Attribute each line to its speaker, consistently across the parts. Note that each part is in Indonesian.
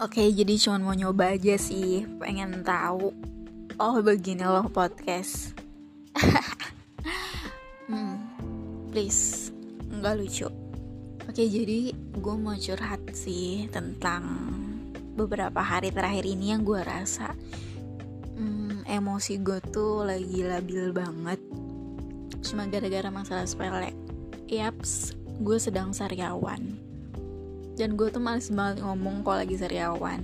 Speaker 1: Oke, jadi cuma mau nyoba aja sih, pengen tahu. Oh, begini loh podcast. hmm, please, nggak lucu. Oke, jadi gue mau curhat sih tentang beberapa hari terakhir ini yang gue rasa hmm, emosi gue tuh lagi labil banget. Cuma gara-gara masalah sepele. Yaps, gue sedang sariawan dan gue tuh males banget ngomong kalau lagi sariawan.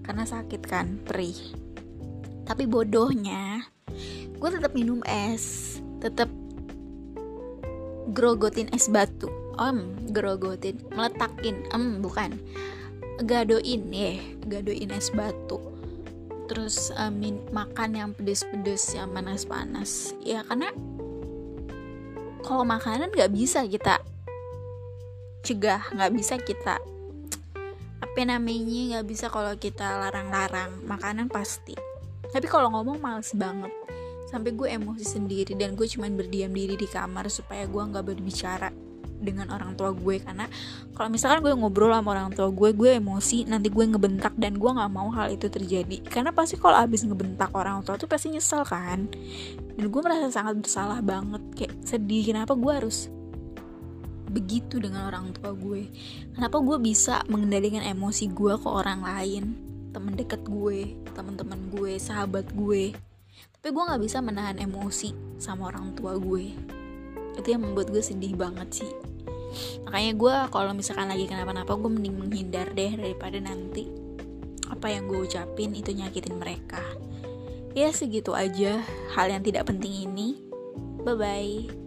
Speaker 1: Karena sakit kan perih. Tapi bodohnya gue tetap minum es. Tetap grogotin es batu. Om grogotin. Meletakin em bukan. Gadoin ya gadoin es batu. Terus um, makan yang pedes-pedes yang panas-panas. Ya karena kalau makanan nggak bisa kita cegah nggak bisa kita apa namanya nggak bisa kalau kita larang-larang makanan pasti. Tapi kalau ngomong males banget. Sampai gue emosi sendiri dan gue cuman berdiam diri di kamar supaya gue nggak berbicara dengan orang tua gue. Karena kalau misalkan gue ngobrol sama orang tua gue gue emosi nanti gue ngebentak dan gue nggak mau hal itu terjadi. Karena pasti kalau abis ngebentak orang tua tuh pasti nyesel kan? Dan gue merasa sangat bersalah banget kayak sedih. Kenapa gue harus begitu dengan orang tua gue. Kenapa gue bisa mengendalikan emosi gue ke orang lain? Temen deket gue teman-teman gue sahabat gue. Tapi gue nggak bisa menahan emosi sama orang tua gue. Itu yang membuat gue sedih banget sih. Makanya gue kalau misalkan lagi kenapa-napa gue mending menghindar deh daripada nanti apa yang gue ucapin itu nyakitin mereka. Ya segitu aja hal yang tidak penting ini. Bye bye